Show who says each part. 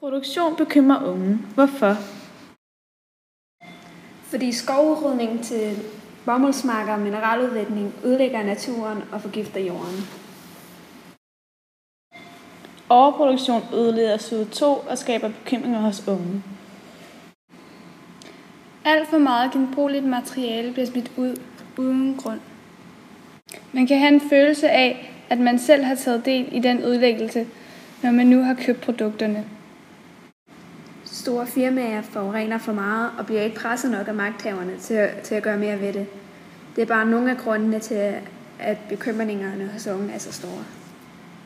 Speaker 1: Produktion bekymrer unge. Hvorfor?
Speaker 2: Fordi skovrydning til bomuldsmarker og mineraludvinding ødelægger naturen og forgifter jorden.
Speaker 1: Overproduktion ødeleder CO2 og skaber bekymringer hos unge.
Speaker 3: Alt for meget genbrugeligt materiale bliver smidt ud uden grund. Man kan have en følelse af, at man selv har taget del i den udlæggelse, når man nu har købt produkterne.
Speaker 2: Store firmaer forurener for meget og bliver ikke presset nok af magthaverne til at, til at gøre mere ved det. Det er bare nogle af grundene til, at bekymringerne hos unge er så store.